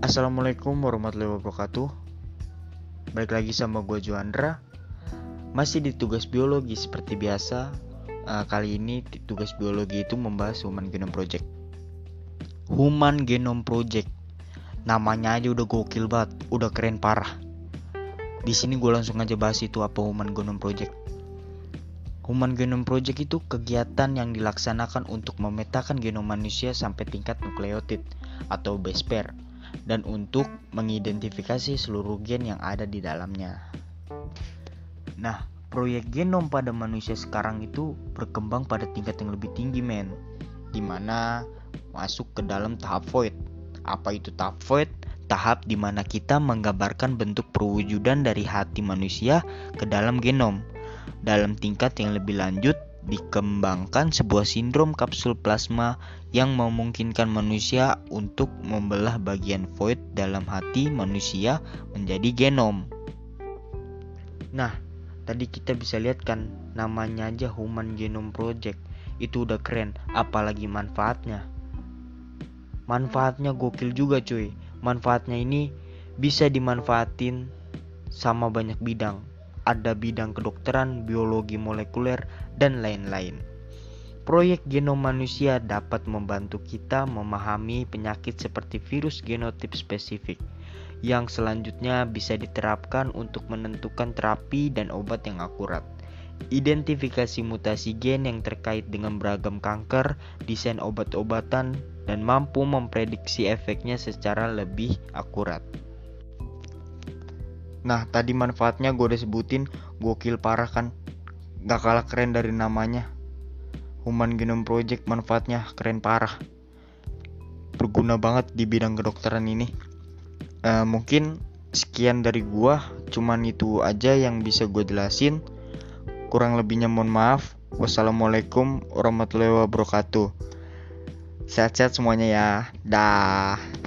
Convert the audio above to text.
Assalamualaikum warahmatullahi wabarakatuh. Balik lagi sama gue Juandra. Masih di tugas biologi seperti biasa. Uh, Kali ini tugas biologi itu membahas Human Genome Project. Human Genome Project. Namanya aja udah gokil banget, udah keren parah. Di sini gue langsung aja bahas itu apa Human Genome Project. Human Genome Project itu kegiatan yang dilaksanakan untuk memetakan genom manusia sampai tingkat nukleotid atau base pair dan untuk mengidentifikasi seluruh gen yang ada di dalamnya. Nah, proyek genom pada manusia sekarang itu berkembang pada tingkat yang lebih tinggi men, di mana masuk ke dalam tahap void. Apa itu tahap void? tahap di mana kita menggambarkan bentuk perwujudan dari hati manusia ke dalam genom. Dalam tingkat yang lebih lanjut, dikembangkan sebuah sindrom kapsul plasma yang memungkinkan manusia untuk membelah bagian void dalam hati manusia menjadi genom. Nah, tadi kita bisa lihat kan namanya aja Human Genome Project. Itu udah keren, apalagi manfaatnya. Manfaatnya gokil juga cuy manfaatnya ini bisa dimanfaatin sama banyak bidang. Ada bidang kedokteran, biologi molekuler, dan lain-lain. Proyek genom manusia dapat membantu kita memahami penyakit seperti virus genotip spesifik yang selanjutnya bisa diterapkan untuk menentukan terapi dan obat yang akurat. Identifikasi mutasi gen yang terkait dengan beragam kanker, desain obat-obatan, dan mampu memprediksi efeknya secara lebih akurat. Nah, tadi manfaatnya gue udah sebutin, gokil parah kan? Gak kalah keren dari namanya. Human Genome Project manfaatnya keren parah. Berguna banget di bidang kedokteran ini. Uh, mungkin sekian dari gua, cuman itu aja yang bisa gue jelasin. Kurang lebihnya mohon maaf. Wassalamualaikum warahmatullahi wabarakatuh. Sehat-sehat semuanya ya. Dah.